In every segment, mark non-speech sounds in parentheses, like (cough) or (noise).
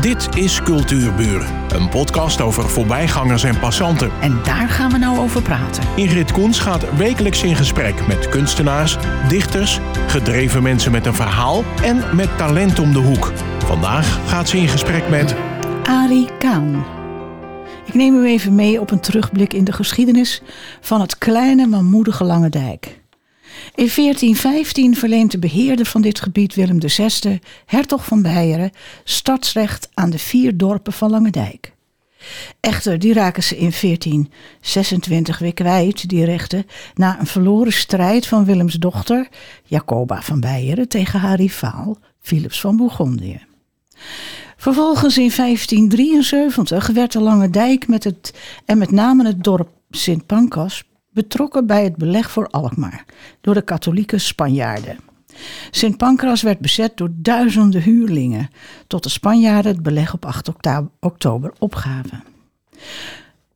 Dit is Cultuurburen, een podcast over voorbijgangers en passanten. En daar gaan we nou over praten. Ingrid Koens gaat wekelijks in gesprek met kunstenaars, dichters, gedreven mensen met een verhaal en met talent om de hoek. Vandaag gaat ze in gesprek met Arie Kaan. Ik neem u even mee op een terugblik in de geschiedenis van het kleine maar moedige Lange Dijk. In 1415 verleent de beheerder van dit gebied Willem VI, hertog van Beieren, stadsrecht aan de vier dorpen van Langendijk. Echter, die raken ze in 1426 weer kwijt, die rechten, na een verloren strijd van Willems dochter, Jacoba van Beieren, tegen haar rivaal, Philips van Bourgondië. Vervolgens in 1573 werd de Lange Dijk met het, en met name het dorp Sint Pancras betrokken bij het beleg voor Alkmaar door de katholieke Spanjaarden. Sint Pancras werd bezet door duizenden huurlingen, tot de Spanjaarden het beleg op 8 oktober opgaven.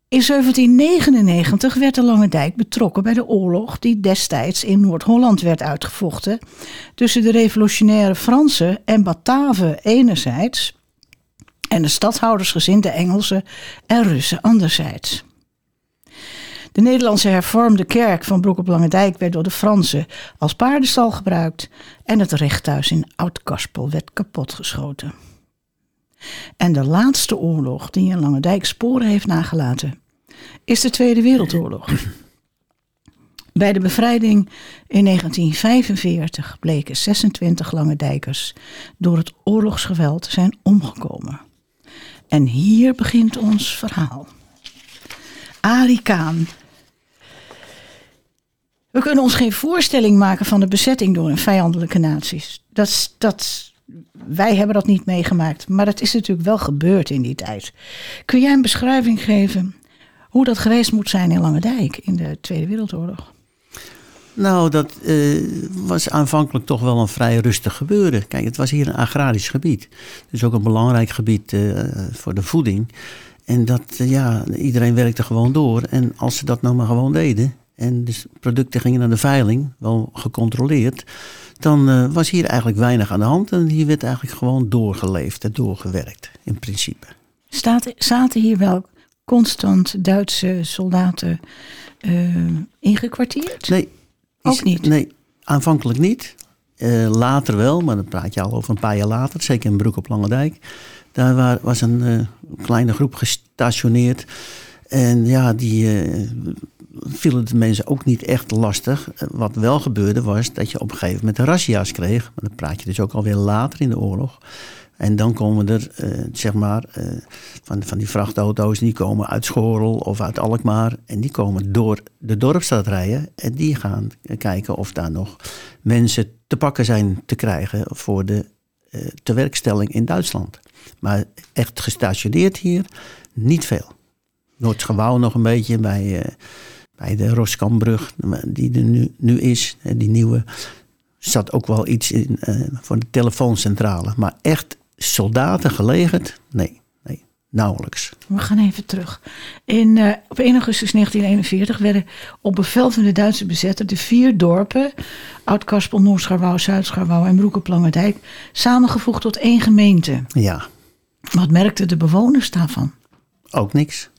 In 1799 werd de Lange Dijk betrokken bij de oorlog die destijds in Noord-Holland werd uitgevochten tussen de revolutionaire Fransen en Bataven enerzijds en de stadhoudersgezinde Engelsen en Russen anderzijds. De Nederlandse hervormde kerk van Broek op Lange Dijk werd door de Fransen als paardenstal gebruikt en het rechthuis in Oud-Karspel werd kapotgeschoten. En de laatste oorlog die in Lange Dijk sporen heeft nagelaten, is de Tweede Wereldoorlog. Bij de bevrijding in 1945 bleken 26 Lange Dijkers door het oorlogsgeweld zijn omgekomen. En hier begint ons verhaal. Arie Kaan we kunnen ons geen voorstelling maken van de bezetting door een vijandelijke naties. Dat, dat, wij hebben dat niet meegemaakt, maar dat is natuurlijk wel gebeurd in die tijd. Kun jij een beschrijving geven hoe dat geweest moet zijn in Langendijk in de Tweede Wereldoorlog? Nou, dat uh, was aanvankelijk toch wel een vrij rustig gebeuren. Kijk, het was hier een agrarisch gebied. Dus ook een belangrijk gebied uh, voor de voeding. En dat, uh, ja, iedereen werkte gewoon door. En als ze dat nou maar gewoon deden, en de producten gingen naar de veiling, wel gecontroleerd, dan uh, was hier eigenlijk weinig aan de hand. En hier werd eigenlijk gewoon doorgeleefd en doorgewerkt, in principe. Staat, zaten hier wel constant Duitse soldaten uh, ingekwartierd? Nee. Ook niet? Nee, aanvankelijk niet. Uh, later wel, maar dan praat je al over een paar jaar later. Zeker in Broek op Langendijk. Daar was een kleine groep gestationeerd. En ja, die vielen de mensen ook niet echt lastig. Wat wel gebeurde was dat je op een gegeven moment razzia's kreeg. Maar dan praat je dus ook alweer later in de oorlog. En dan komen er, uh, zeg maar, uh, van, van die vrachtauto's, die komen uit Schorel of uit Alkmaar. En die komen door de dorpstad rijden. En die gaan kijken of daar nog mensen te pakken zijn te krijgen voor de tewerkstelling in Duitsland. Maar echt gestationeerd hier, niet veel. Noordschouw nog een beetje bij bij de Roskambrug, die er nu, nu is, die nieuwe, zat ook wel iets in uh, voor de telefooncentrale. Maar echt soldaten gelegerd? Nee, nee, nauwelijks. We gaan even terug. In, uh, op 1 augustus 1941 werden op bevel van de Duitse bezetter de vier dorpen, Oud-Karspel, Noord-Scharwouw, Zuid-Scharwouw en Broek samengevoegd tot één gemeente. Ja. Wat merkten de bewoners daarvan? Ook niks.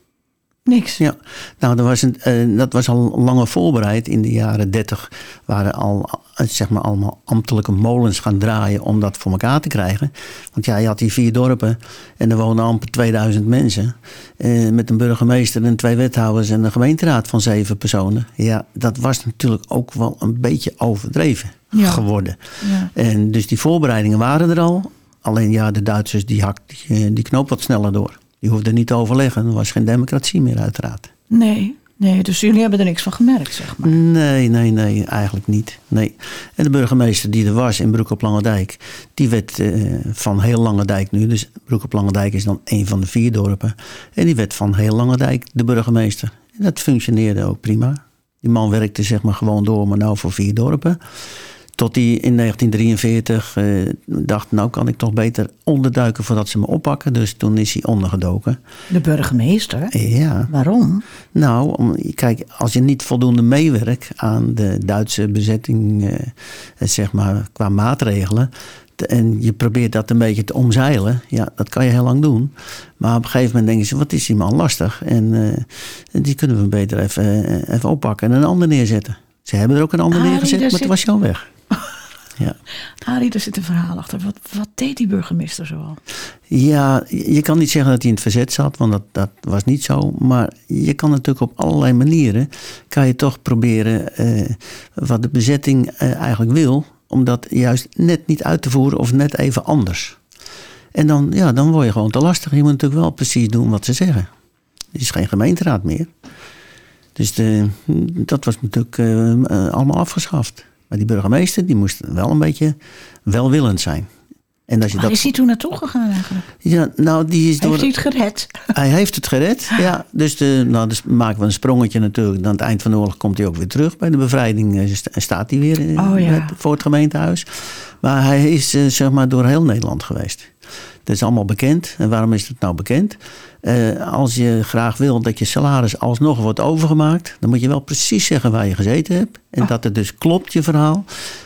Niks. Ja, nou, dat was, een, uh, dat was al langer voorbereid. In de jaren dertig waren al zeg maar, allemaal ambtelijke molens gaan draaien om dat voor elkaar te krijgen. Want ja, je had die vier dorpen en er woonden amper 2000 mensen. Uh, met een burgemeester en twee wethouders en een gemeenteraad van zeven personen. Ja, dat was natuurlijk ook wel een beetje overdreven ja. geworden. Ja. En dus die voorbereidingen waren er al. Alleen ja, de Duitsers die hakt die, die knoop wat sneller door. Je hoefde niet te overleggen. Er was geen democratie meer uiteraard. Nee, nee, dus jullie hebben er niks van gemerkt, zeg maar. Nee, nee, nee, eigenlijk niet. Nee. En de burgemeester die er was in Broek op Langendijk, die werd uh, van heel Langendijk nu. Dus Broek op Langendijk is dan een van de vier dorpen. En die werd van heel Langendijk de burgemeester. En dat functioneerde ook prima. Die man werkte zeg maar gewoon door, maar nou voor vier dorpen. Tot hij in 1943 eh, dacht, nou kan ik toch beter onderduiken voordat ze me oppakken. Dus toen is hij ondergedoken. De burgemeester? Ja. Waarom? Nou, om, kijk, als je niet voldoende meewerkt aan de Duitse bezetting, eh, zeg maar, qua maatregelen. En je probeert dat een beetje te omzeilen. Ja, dat kan je heel lang doen. Maar op een gegeven moment denken ze, wat is die man lastig? En eh, die kunnen we beter even, even oppakken en een ander neerzetten. Ze hebben er ook een ander Arie, neergezet, maar zit- toen was je al weg. Ja. Arie, er zit een verhaal achter. Wat, wat deed die burgemeester zoal? Ja, je kan niet zeggen dat hij in het verzet zat, want dat, dat was niet zo. Maar je kan natuurlijk op allerlei manieren, kan je toch proberen eh, wat de bezetting eh, eigenlijk wil, om dat juist net niet uit te voeren of net even anders. En dan, ja, dan word je gewoon te lastig. Je moet natuurlijk wel precies doen wat ze zeggen. Het is geen gemeenteraad meer. Dus de, dat was natuurlijk eh, allemaal afgeschaft. Maar die burgemeester die moest wel een beetje welwillend zijn. En als je dat is hij toen naartoe gegaan eigenlijk? ja, nou, die is door. Heeft hij het gered? Hij heeft het gered. Ja, dus, de, nou, dus maken we een sprongetje natuurlijk. Aan het eind van de oorlog komt hij ook weer terug. Bij de bevrijding eh, sta- staat hij weer in, Oh, ja. voor het gemeentehuis. Maar hij is eh, zeg maar door heel Nederland geweest. Dat is allemaal bekend. En waarom is het nou bekend? Eh, als je graag wil dat je salaris alsnog wordt overgemaakt, dan moet je wel precies zeggen waar je gezeten hebt. En dat het dus klopt, je verhaal.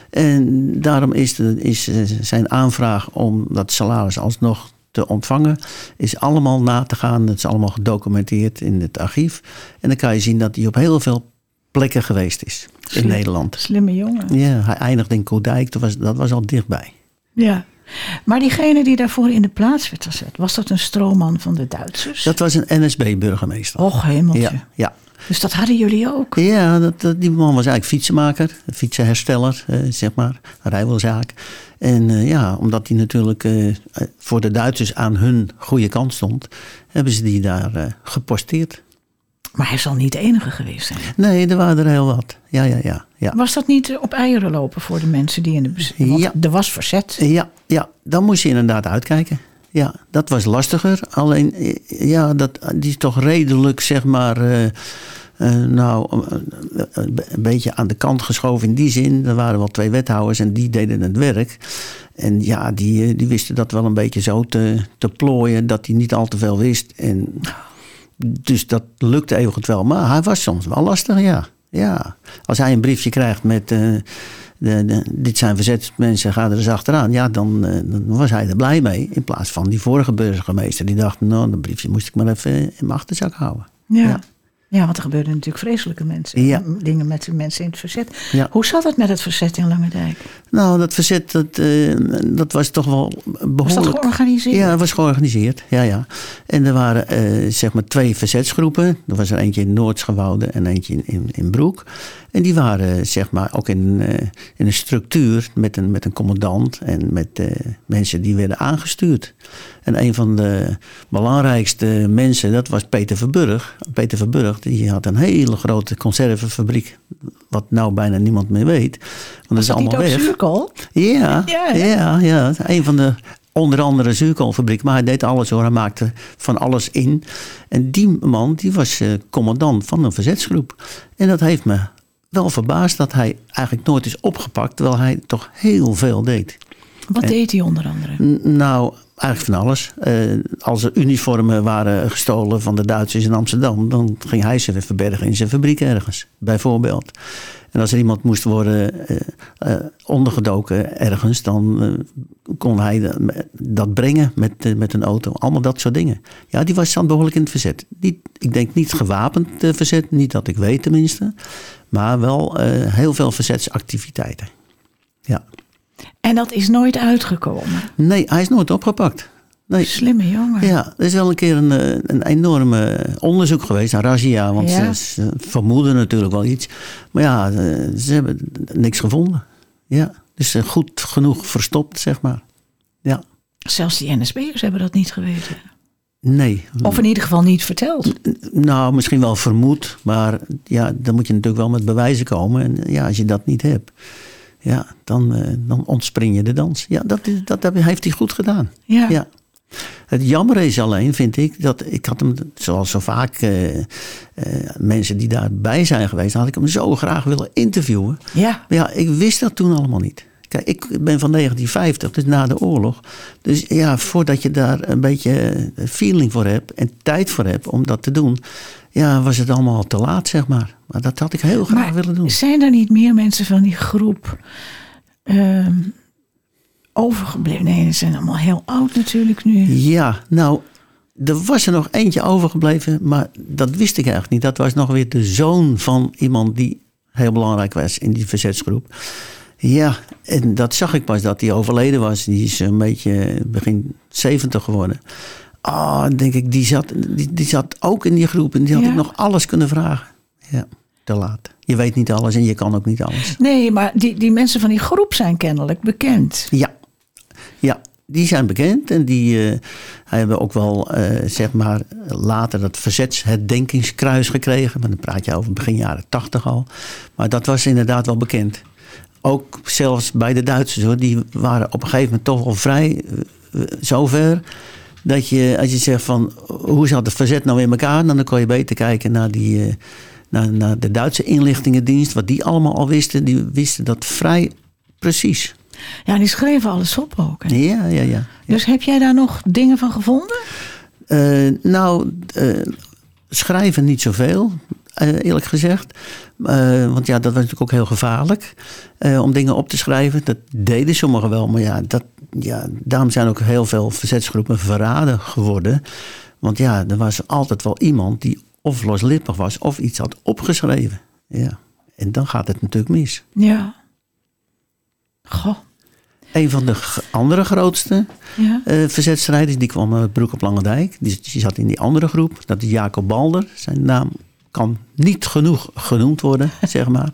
En daarom is, de, is eh, zijn aanvraag om dat salaris alsnog te ontvangen, is allemaal na te gaan. Het is allemaal gedocumenteerd in het archief. En dan kan je zien dat hij op heel veel plekken geweest is in. Nederland. Slimme jongen. Ja, hij eindigde in Koerdijk, dat was, dat was al dichtbij. Ja. Maar diegene die daarvoor in de plaats werd gezet, was dat een stroomman van de Duitsers? Dat was een NSB-burgemeester. Och, hemeltje. Ja, ja. Dus dat hadden jullie ook? Ja, dat, dat- die man was eigenlijk fietsenmaker, fietsenhersteller, eh, zeg maar, rijwielzaak. En eh, ja, omdat hij natuurlijk eh, voor de Duitsers aan hun goede kant stond, hebben ze die daar geposteerd. Maar hij zal niet de enige geweest zijn. Nee, er waren er heel wat. Ja, ja, ja. Ja, Was dat niet op eieren lopen voor de mensen die in de bezit... Want Ja. er was verzet. ja, ja dan moest je inderdaad uitkijken. Ja, dat was lastiger. Alleen, ja, dat, die is toch redelijk, zeg maar, eh, eh, nou, eh, een beetje aan de kant geschoven in die zin. Er waren wel twee wethouders en die deden het werk. En ja, die, die wisten dat wel een beetje zo te, te plooien dat hij niet al te veel wist. En dus dat lukte wel. Maar hij was soms wel lastig, ja. ja. Als hij een briefje krijgt met... eh, de, de, dit zijn verzetsmensen, ga er eens achteraan. Ja, dan, eh, dan was hij er blij mee. In plaats van die vorige burgemeester. Die dacht, nou, dat briefje moest ik maar even in mijn achterzak houden. Ja. Ja. Ja. want er gebeurden natuurlijk vreselijke mensen. Ja. Dingen met de mensen in het verzet. Ja. Hoe zat het met het verzet in Langendijk? Nou, dat verzet, dat, eh, dat was toch wel behoorlijk... Was dat georganiseerd? Ja, het was georganiseerd. Ja, ja. En er waren eh, zeg maar twee verzetsgroepen. Er was er eentje in Noordsgewoude en eentje in, in, in Broek. En die waren zeg maar ook in, eh, in een structuur met een, met een commandant en met eh, mensen die werden aangestuurd. En een van de belangrijkste mensen, dat was Peter Verburg. Peter Verburg, die had een hele grote conservenfabriek. Wat nou bijna niemand meer weet. Want dat Was is allemaal weg. zuurkool? Ja, Ja, ja, ja, Een van de onder andere zuurkoolfabriek. Maar hij deed alles hoor. Hij maakte van alles in. En die man die was eh, commandant van een verzetsgroep. En dat heeft me wel verbaasd dat hij eigenlijk nooit is opgepakt. Terwijl hij toch heel veel deed. Wat deed hij onder andere? Nou, eigenlijk van alles. Eh, als er uniformen waren gestolen van de Duitsers in Amsterdam, dan ging hij ze verbergen in zijn fabriek ergens, bijvoorbeeld. En als er iemand moest worden eh, eh, ondergedoken ergens, dan eh, kon hij dat brengen met, met een auto. Allemaal dat soort dingen. Ja, die was dan behoorlijk in het verzet. Niet, ik denk niet gewapend verzet, niet dat ik weet tenminste. Maar wel heel veel verzetsactiviteiten. Ja. En dat is nooit uitgekomen. Nee, hij is nooit opgepakt. Nee. Slimme jongen. Ja, er is wel een keer een, eh, een enorm eh, onderzoek geweest naar Razzia. Want Ja. ze, ze vermoeden natuurlijk wel iets. Maar ja, eh, ze hebben niks gevonden. Ja, dus eh, goed genoeg verstopt, zeg maar. Ja, Zelfs die NSB'ers hebben dat niet geweten. nee. Of in ieder geval niet verteld. Nou, misschien wel vermoed. Maar ja, dan moet je natuurlijk wel met bewijzen komen. En ja, als je dat niet hebt, ja, dan, dan ontspring je de dans. Ja, dat, dat, dat heeft hij goed gedaan. Ja. Ja. Het jammer is alleen, vind ik, dat ik had hem, zoals zo vaak eh, eh, mensen die daarbij zijn geweest, had ik hem zo graag willen interviewen. Ja. Maar ja, ik wist dat toen allemaal niet. Kijk, ik ben van 1950, dus na de oorlog. Dus ja, voordat je daar een beetje feeling voor hebt en tijd voor hebt om dat te doen, ja, was het allemaal te laat, zeg maar. Maar dat had ik heel graag Maar willen doen. zijn er niet meer mensen van die groep ehm, overgebleven? Nee, ze zijn allemaal heel oud natuurlijk nu. Ja, nou, er was er nog eentje overgebleven, maar dat wist ik eigenlijk niet. Dat was nog weer de zoon van iemand die heel belangrijk was in die verzetsgroep. Ja, en dat zag ik pas dat hij overleden was. Die is een beetje begin 70 geworden. Ah, dan denk ik, die zat, die, die zat ook in die groep en die had Ja. ik nog alles kunnen vragen. Ja, te laat. Je weet niet alles en je kan ook niet alles. Nee, maar die, die mensen van die groep zijn kennelijk bekend. Ja, ja die zijn bekend en die eh, hebben ook wel, eh, zeg maar, later dat verzetsherdenkingskruis gekregen. Maar dan praat je over begin jaren tachtig al. Maar dat was inderdaad wel bekend. Ook zelfs bij de Duitsers hoor, die waren op een gegeven moment toch wel vrij eh, zover. Dat je, als je zegt van hoe zat het verzet nou in elkaar, dan kon je beter kijken naar die. naar de Duitse inlichtingendienst, wat die allemaal al wisten, die wisten dat vrij precies. Ja, die schreven alles op ook. hè? Ja, ja, ja. Dus heb jij daar nog dingen van gevonden? Eh, nou, eh, schrijven niet zoveel, eh, eerlijk gezegd. Want ja, dat was natuurlijk ook heel gevaarlijk om dingen op te schrijven. Dat deden sommigen wel, maar ja, dat, ja, daarom zijn ook heel veel verzetsgroepen verraden geworden. Want ja, er was altijd wel iemand die of loslippig was of iets had opgeschreven. Ja. En dan gaat het natuurlijk mis. Ja. Goh. Een van de andere grootste Ja. eh verzetstrijders, die kwam uit Broek op Langendijk. Die, die zat in die andere groep. Dat is Jacob Balder. Zijn naam kan niet genoeg genoemd worden, (laughs) zeg maar.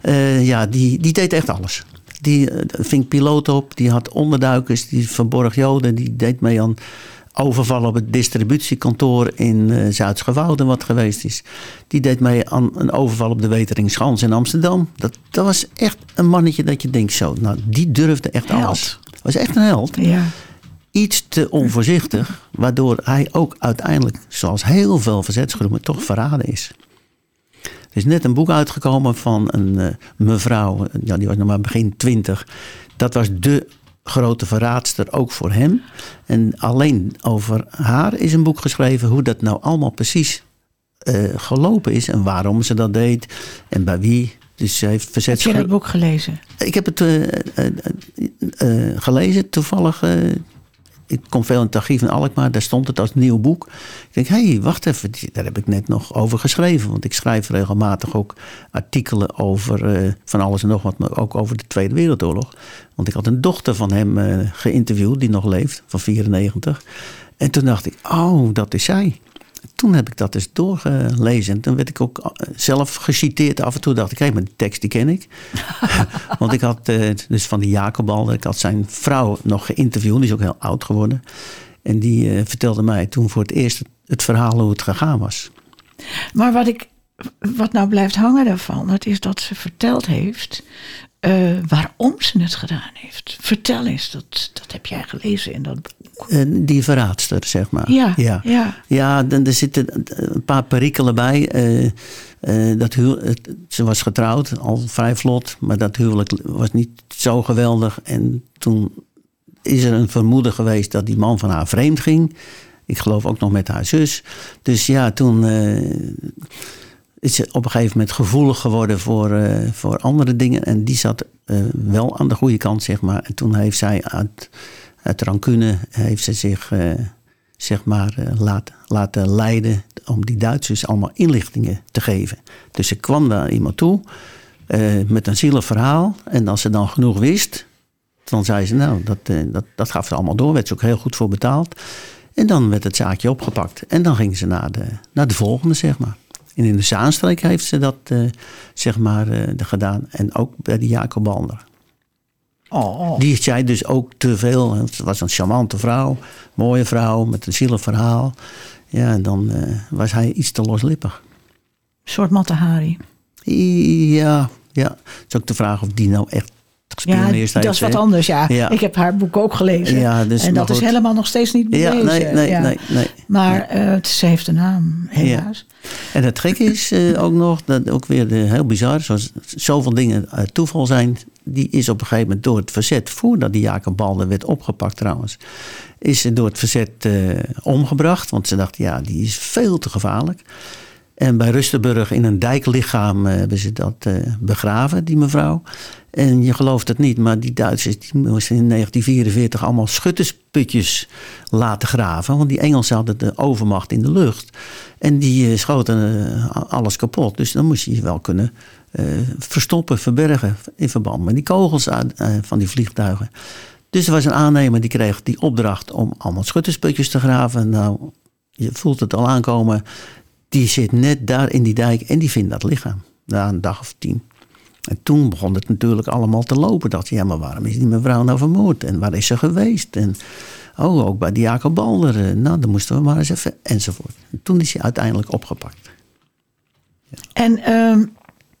Eh, ja, die, die deed echt alles. Die eh, ving piloot op, die had onderduikers, die verborg joden. Die deed mee aan overvallen op het distributiekantoor in eh Zuidsgewouden wat geweest is. Die deed mee aan een overval op de Weteringschans in Amsterdam. Dat, dat was echt een mannetje dat je denkt zo, nou die durfde echt Held. alles. Was echt een held Ja. iets te onvoorzichtig, waardoor hij ook uiteindelijk, zoals heel veel verzetsgroepen, toch verraden is. Er is net een boek uitgekomen van een eh, mevrouw, ja, die was nog maar begin twintig. Dat was de grote verraadster ook voor hem. En alleen over haar is een boek geschreven hoe dat nou allemaal precies eh, gelopen is en waarom ze dat deed en bij wie. Dus ze heeft Heb je dat boek gelezen? Ik heb het eh, eh, gelezen, toevallig. Ik kom veel in het archief in Alkmaar, daar stond het als nieuw boek. Ik denk, hé, hey, wacht even, daar heb ik net nog over geschreven. Want ik schrijf regelmatig ook artikelen over eh, van alles en nog wat, maar ook over de Tweede Wereldoorlog. Want ik had een dochter van hem eh, geïnterviewd, die nog leeft, van 94. En toen dacht ik, oh, dat is zij. Toen heb ik dat eens doorgelezen. En toen werd ik ook eh, zelf geciteerd. Af en toe dacht ik, hé, maar die tekst die ken ik. (laughs) Want ik had eh, dus van die Jacob al, ik had zijn vrouw nog geïnterviewd. Die is ook heel oud geworden. En die eh, vertelde mij toen voor het eerst het, het verhaal hoe het gegaan was. Maar wat, ik, wat nou blijft hangen daarvan, dat is dat ze verteld heeft eh, waarom ze het gedaan heeft. Vertel eens, dat, dat heb jij gelezen in dat boek. Eh, die verraadster, zeg maar. Ja, ja. ja. Ja, dan, er zitten een paar perikelen bij. Eh, eh, dat huw- het- ze was getrouwd, al vrij vlot. Maar dat huwelijk was niet zo geweldig. En toen is er een vermoeden geweest dat die man van haar vreemd ging. Ik geloof ook nog met haar zus. Dus ja, toen eh, is op een gegeven moment gevoelig geworden voor, eh, voor andere dingen. En die zat eh, wel aan de goede kant, zeg maar. En toen heeft zij uit, uit rancune heeft ze zich eh, zeg maar, laat, laten leiden om die Duitsers allemaal inlichtingen te geven. Dus ze kwam naar iemand toe met een zielig verhaal. En als ze dan genoeg wist, dan zei ze, nou, dat, dat, dat gaf ze allemaal door. Werd ze ook heel goed voor betaald. En dan werd het zaakje opgepakt. En dan ging ze naar de, naar de volgende, zeg maar. En in de Zaanstreek heeft ze dat, eh, zeg maar, eh, gedaan. En ook bij de Jacob Balder. Oh, Die zei dus ook te veel. Het was een charmante vrouw, mooie vrouw met een zielig verhaal. Ja, en dan eh, was hij iets te loslippig. een soort Matahari. Ja, ja. Het is ook de vraag of die nou echt Ja, dat is wat anders, ja. Ja. Ik heb haar boek ook gelezen. Ja, dus en dat is goed. helemaal nog steeds niet Ja, bewezen. nee, nee, ja. nee, nee. Maar eh, het, ze heeft een naam, helaas. En het gekke is eh, ook nog, dat ook weer eh, heel bizar, zoals zoveel dingen uit toeval zijn. Die is op een gegeven moment door het verzet, voordat die Jacob Balder werd opgepakt trouwens, is ze door het verzet eh, omgebracht. Want ze dachten, ja, die is veel te gevaarlijk. En bij Rustenburg in een dijklichaam eh, hebben ze dat eh, begraven, die mevrouw. En je gelooft het niet, maar die Duitsers die moesten in 1944 allemaal schuttersputjes laten graven. Want die Engelsen hadden de overmacht in de lucht. En die eh, schoten alles kapot. Dus dan moest je je wel kunnen verstoppen, verbergen in verband met die kogels van die vliegtuigen. Dus er was een aannemer die kreeg die opdracht om allemaal schuttersputjes te graven. Nou, je voelt het al aankomen. Die zit net daar in die dijk en die vindt dat lichaam. Na een dag of tien. En toen begon het natuurlijk allemaal te lopen. Dat ja, maar waarom is die mevrouw nou vermoord? En waar is ze geweest? En oh, ook bij die Jacob Balder. eh, Nou, dan moesten we maar eens even. Enzovoort. En toen is hij uiteindelijk opgepakt. En, ehm,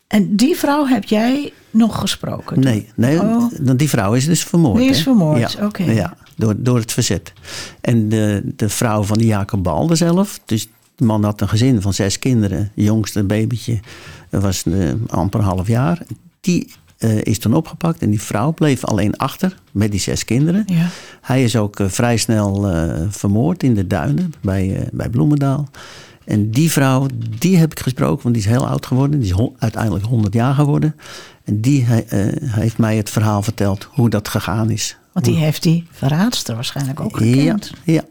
en die vrouw heb jij nog gesproken? Nee, nee Oh. die vrouw is dus vermoord. Die is hè? vermoord, ja, oké. Ja, door, door het verzet. En de, de vrouw van die Jacob Balder zelf, dus de man had een gezin van zes kinderen. Jongste babytje was eh, amper een half jaar. Die eh, is toen opgepakt en die vrouw bleef alleen achter met die zes kinderen. Ja. Hij is ook eh, vrij snel vermoord in de duinen bij, bij Bloemendaal. En die vrouw, die heb ik gesproken, want die is heel oud geworden. Die is uiteindelijk 100 jaar geworden. En die he- heeft mij het verhaal verteld hoe dat gegaan is. Want die heeft die verraadster waarschijnlijk ook gekend. Ja, ja.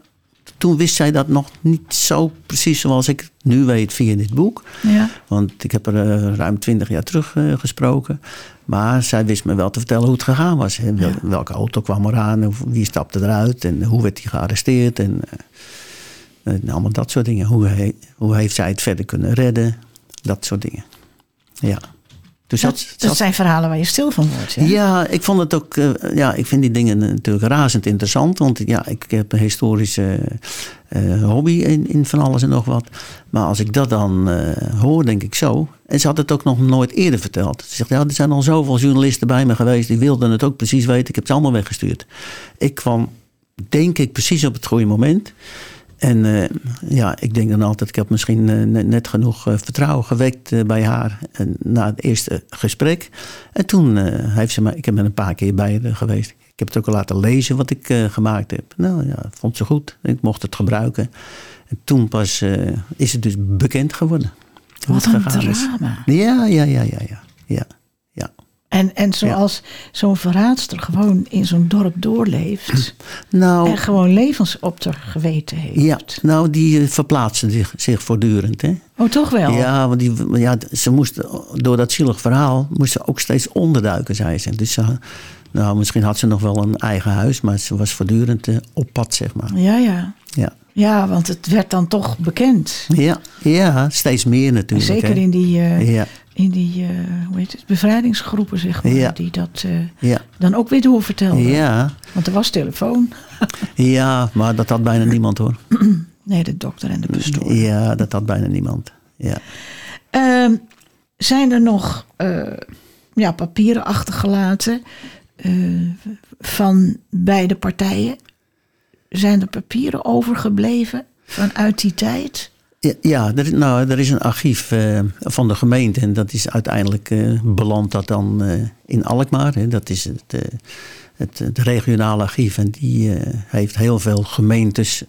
Toen wist zij dat nog niet zo precies zoals ik nu weet via dit boek. Ja. Want ik heb er eh, ruim twintig jaar terug eh, gesproken. Maar zij wist me wel te vertellen hoe het gegaan was. Hè. Wel- Welke auto kwam eraan, wie stapte eruit en hoe werd hij gearresteerd. En, eh, en allemaal dat soort dingen. Hoe, he- hoe heeft zij het verder kunnen redden? Dat soort dingen. Ja. Dus Dat, zijn verhalen waar je stil van wordt. Hè? ja, ik vond het ook. eh, ja, ik vind die dingen natuurlijk razend interessant. Want ja, ik heb een historische eh, hobby in, in van alles en nog wat. Maar als ik dat dan eh, hoor, denk ik zo. En ze had het ook nog nooit eerder verteld. Ze zegt, ja, er zijn al zoveel journalisten bij me geweest. Die wilden het ook precies weten. Ik heb ze allemaal weggestuurd. Ik kwam, denk ik, precies op het goede moment. En eh, ja, ik denk dan altijd, ik heb misschien eh, net, net genoeg eh, vertrouwen gewekt bij haar na het eerste gesprek. En toen heeft ze me, ik ben een paar keer bij haar geweest. Ik heb het ook al laten lezen wat ik gemaakt heb. Nou ja, vond ze goed. Ik mocht het gebruiken. En toen pas is het dus bekend geworden. Hoe Wat het een is. drama. Ja, ja, ja, ja, ja. ja, ja. En, en zoals zo'n verraadster gewoon in zo'n dorp doorleeft. (clears throat) Nou, en gewoon levens op ter geweten heeft. ja, nou, die eh, verplaatsen zich, zich voortdurend. Hè? Oh, toch wel? Ja, want die, ja, ze moest, door dat zielig verhaal moest ze ook steeds onderduiken, zei ze. Dus ze, nou, misschien had ze nog wel een eigen huis, maar ze was voortdurend eh, op pad, zeg maar. Ja, ja. Ja, Ja, want het werd dan toch bekend. ja, ja steeds meer natuurlijk. Zeker hè. in die, eh, Ja, in die eh, hoe heet het, bevrijdingsgroepen, zeg maar. Ja. Die dat ja, dan ook weer doorvertelden. ja, Want er was telefoon. (laughs) ja, maar dat had bijna niemand hoor. (clears throat) Nee, de dokter en de pastoor. Ja, dat had bijna niemand. Ja. Ehm, zijn er nog ja, papieren achtergelaten eh, van beide partijen? Zijn er papieren overgebleven vanuit die tijd? Ja, er, nou, er is een archief eh, van de gemeente en dat is uiteindelijk eh, belandt dat dan in Alkmaar. Hè. Dat is het, het, het regionale archief en die heeft heel veel gemeentes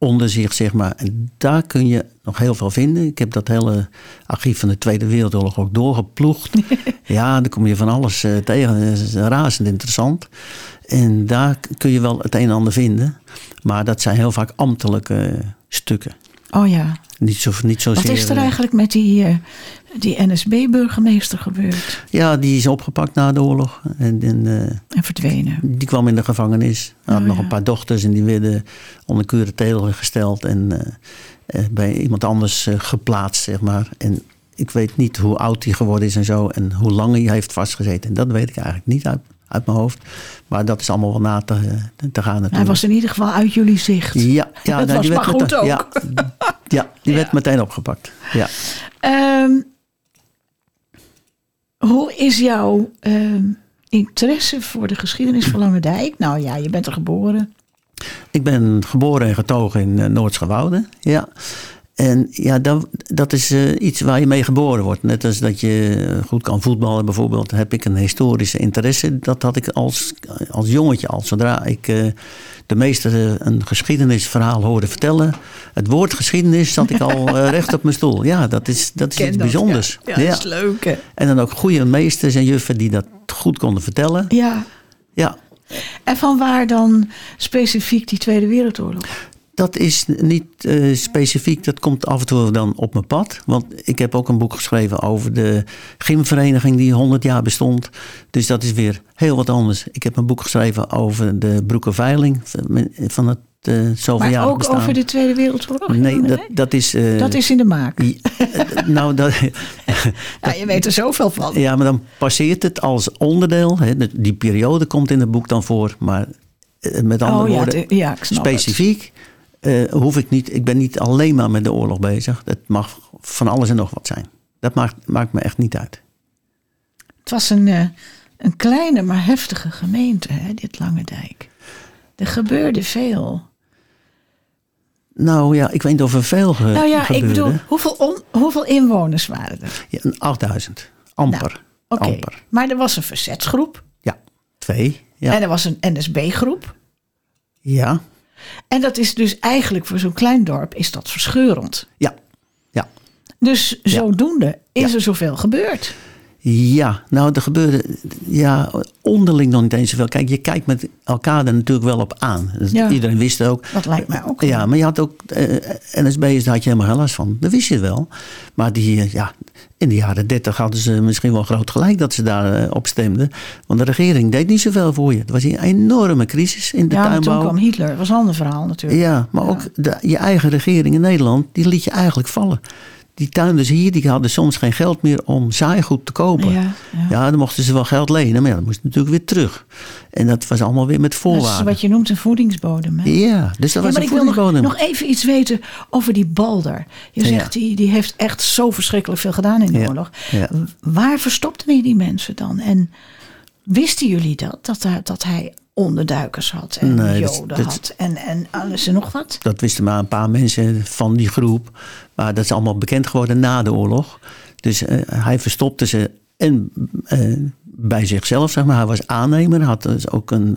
onder zich, zeg maar. En daar kun je nog heel veel vinden. Ik heb dat hele archief van de Tweede Wereldoorlog ook doorgeploegd. (laughs) ja, daar kom je van alles eh, tegen. Dat is razend interessant. En daar kun je wel het een en ander vinden. Maar dat zijn heel vaak ambtelijke stukken. Oh ja. Niet, zo, niet zozeer, Wat is er eh, eigenlijk met die, eh, die NSB-burgemeester gebeurd? Ja, die is opgepakt na de oorlog. En, en, eh, En verdwenen. die kwam in de gevangenis. Hij had Oh, nog ja. een paar dochters en die werden onder curatele gesteld. En eh, eh, bij iemand anders geplaatst, zeg maar. En ik weet niet hoe oud hij geworden is en zo. En hoe lang hij heeft vastgezeten. En dat weet ik eigenlijk niet uit, uit mijn hoofd. Maar dat is allemaal wel na te, te gaan natuurlijk. Hij was in ieder geval uit jullie zicht. Ja, ja (laughs) Dat nee, was die maar werd goed meteen, ook. Ja, ja die werd (laughs) meteen opgepakt. Ja. Ehm, hoe is jouw ehm, interesse voor de geschiedenis van Lange Dijk? Nou ja, je bent er geboren. Ik ben geboren en getogen in uh, Noordschewoude. Ja. En ja, dat, dat is uh, iets waar je mee geboren wordt. Net als dat je goed kan voetballen bijvoorbeeld. Heb ik een historische interesse. Dat had ik als, als jongetje al. Zodra ik uh, de meester een geschiedenisverhaal hoorde vertellen. Het woord geschiedenis zat ik al uh, (laughs) recht op mijn stoel. Ja, dat is, dat is iets dat, bijzonders. Ja, ja, dat is leuk. Hè? En dan ook goede meesters en juffen die dat goed konden vertellen. Ja. Ja. En van waar dan specifiek die Tweede Wereldoorlog? Dat is niet uh, specifiek, dat komt af en toe dan op mijn pad. Want ik heb ook een boek geschreven over de gymvereniging die 100 jaar bestond. Dus dat is weer heel wat anders. Ik heb een boek geschreven over de Broekenveiling van het uh, zoveel maar ook bestaan. over de Tweede Wereldoorlog? Nee, dat, dat is... Uh, dat is in de maak? nou, dat, (laughs) ja, je weet er zoveel van. Ja, maar dan passeert het als onderdeel. Hè, die periode komt in het boek dan voor. Maar met andere oh, woorden, ja, de, ja, specifiek... Het. Uh, hoef ik niet, ik ben niet alleen maar met de oorlog bezig. Het mag van alles en nog wat zijn. Dat maakt, maakt me echt niet uit. Het was een, uh, een kleine maar heftige gemeente, hè, dit Lange Dijk. Er gebeurde veel. Nou ja, ik weet niet of er veel ge Nou ja, gebeurde. ik bedoel, hoeveel, on, hoeveel inwoners waren er? Ja, 8000. Amper. Nou, Oké, okay. maar er was een verzetsgroep. Ja, twee. Ja. En er was een NSB-groep. Ja. En dat is dus eigenlijk voor zo'n klein dorp is dat verscheurend. Ja, ja. Dus zodoende is er zoveel gebeurd. Ja, nou, er gebeurde ja, onderling nog niet eens zoveel. Kijk, je kijkt met elkaar er natuurlijk wel op aan. Dus Ja. Iedereen wist het ook. Dat lijkt mij ook. Ja, maar je had ook eh, NSB'ers, daar had je helemaal geen last van. Dat wist je wel. Maar die, eh, ja, in de jaren dertig hadden ze misschien wel groot gelijk dat ze daar eh, op stemden. Want de regering deed niet zoveel voor je. Het was een enorme crisis in de Ja, maar toen tuinbouw. kwam Hitler. Dat was een ander verhaal natuurlijk. Ja, maar Ja. ook de, je eigen regering in Nederland, die liet je eigenlijk vallen. Die tuinders hier, die hadden soms geen geld meer om zaaigoed te kopen. Ja, ja. Ja, dan mochten ze wel geld lenen, maar ja, dat moest natuurlijk weer terug. En dat was allemaal weer met Dat is voorwaarden. wat je noemt een voedingsbodem. Hè? Ja, dus dat was maar een ik wil nog, voedingsbodem. nog even iets weten over die Balder. Je zegt, die, die heeft echt zo verschrikkelijk veel gedaan in de oorlog. Ja. Waar verstopten die mensen dan? En wisten jullie dat? Dat, dat hij onderduikers had en Nee, joden dat- had en, en alles en nog wat? Dat wisten maar een paar mensen van die groep. Maar dat is allemaal bekend geworden na de oorlog. Dus eh, hij verstopte ze en eh, bij zichzelf, zeg maar. Hij was aannemer. Hij had, dus ook een,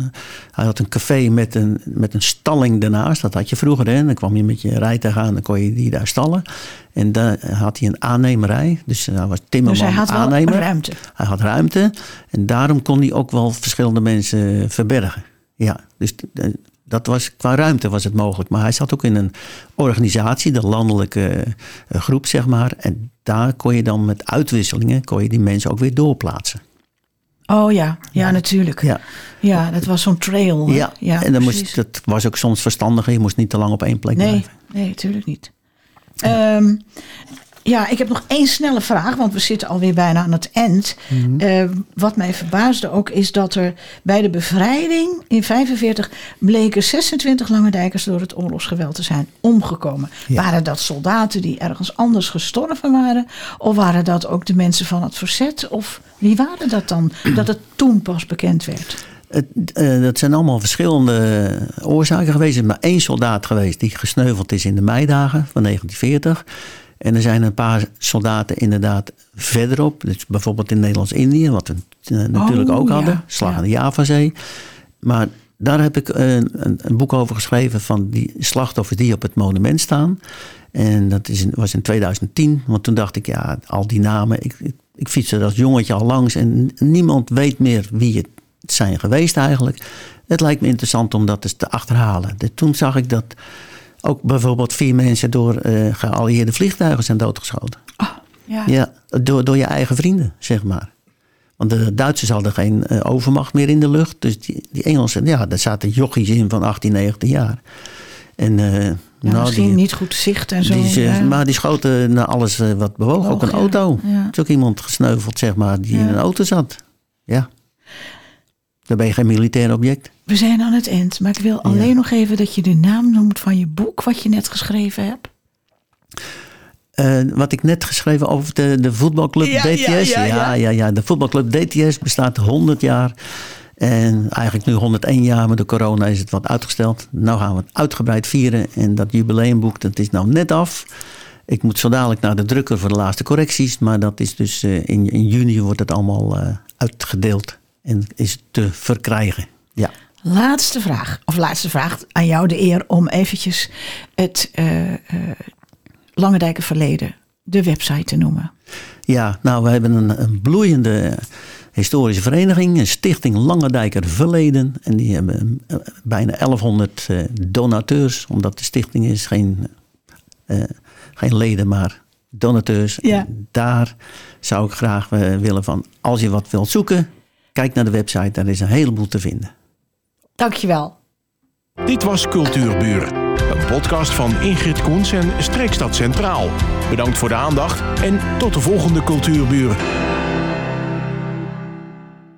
hij had een café met een, met een stalling daarnaast. Dat had je vroeger. Hè? Dan kwam je met je rijtuig aan, dan kon je die daar stallen. En daar had hij een aannemerij. Dus hij was Dus timmerman, hij had wel aannemer. ruimte. Hij had ruimte. En daarom kon hij ook wel verschillende mensen verbergen. Ja, dus eh, dat was, qua ruimte was het mogelijk. Maar hij zat ook in een organisatie, de landelijke eh, groep, zeg maar. En daar kon je dan met uitwisselingen, kon je die mensen ook weer doorplaatsen. Oh ja, ja, natuurlijk. Ja. Ja, dat was zo'n trail. hè? ja. en dan moest, dat was ook soms verstandiger. Je moest niet te lang op één plek Nee, blijven. nee, natuurlijk niet. Ehm, ja, ik heb nog één snelle vraag, want we zitten alweer bijna aan het eind. Mhm. Eh, wat mij verbaasde ook is dat er bij de bevrijding in 45 bleken 26 Langendijkers door het oorlogsgeweld te zijn omgekomen. Ja. Waren dat soldaten die ergens anders gestorven waren? Of waren dat ook de mensen van het verzet? Of wie waren dat dan, dat het toen pas bekend werd? Het, eh, dat zijn allemaal verschillende oorzaken geweest. Er is maar één soldaat geweest die gesneuveld is in de meidagen van 1940. En er zijn een paar soldaten inderdaad verderop. Dus bijvoorbeeld in Nederlands-Indië, wat we eh, natuurlijk Oh, ook ja, hadden. Slag aan de Javazee. Maar daar heb ik een, een, een boek over geschreven van die slachtoffers die op het monument staan. En dat is in- was in 2010. Want toen dacht ik, ja, al die namen. Ik, ik, ik fietste er als jongetje al langs. En niemand weet meer wie het zijn geweest eigenlijk. Het lijkt me interessant om dat eens te achterhalen. De- toen zag ik dat ook bijvoorbeeld vier mensen door eh, geallieerde vliegtuigen zijn doodgeschoten. Ja. Ja, door, door je eigen vrienden, zeg maar. Want de Duitsers hadden geen eh, overmacht meer in de lucht. Dus die, die Engelsen, ja, daar zaten jochies in van 18, 19 jaar. En, eh, Ja, nou, misschien die, niet goed zicht en zo. die, ja. Maar die schoten naar alles wat bewoog. ook een auto. Er is ook iemand gesneuveld, zeg maar, die in een auto zat. Ja. Dan ben je geen militair object. We zijn aan het eind, maar ik wil alleen nog even dat je de naam noemt van je boek wat je net geschreven hebt. Eh, wat ik net geschreven over de, de voetbalclub Ja, DTS. ja, ja. ja, ja. De voetbalclub DTS bestaat 100 jaar. En eigenlijk nu 101 jaar, maar de corona is het wat uitgesteld. Nou gaan we het uitgebreid vieren. En dat jubileumboek, dat is nou net af. Ik moet zo dadelijk naar de drukker voor de laatste correcties. Maar dat is dus eh, in, in juni wordt het allemaal eh, uitgedeeld. En is te verkrijgen. Ja. Laatste vraag, of laatste vraag aan jou de eer om eventjes het eh eh Lange Dijken verleden, de website te noemen. Ja, nou, we hebben een, een bloeiende historische vereniging, een stichting Langendijker Verleden. En die hebben eh, bijna 1100 eh, donateurs, omdat de stichting is geen, eh, geen leden, maar donateurs. Ja. En daar zou ik graag eh, willen van, als je wat wilt zoeken, kijk naar de website, daar is een heleboel te vinden. Dankjewel. Dit was Cultuurbuur, een podcast van Ingrid Koens en Streekstad Centraal. Bedankt voor de aandacht en tot de volgende Cultuurbuur.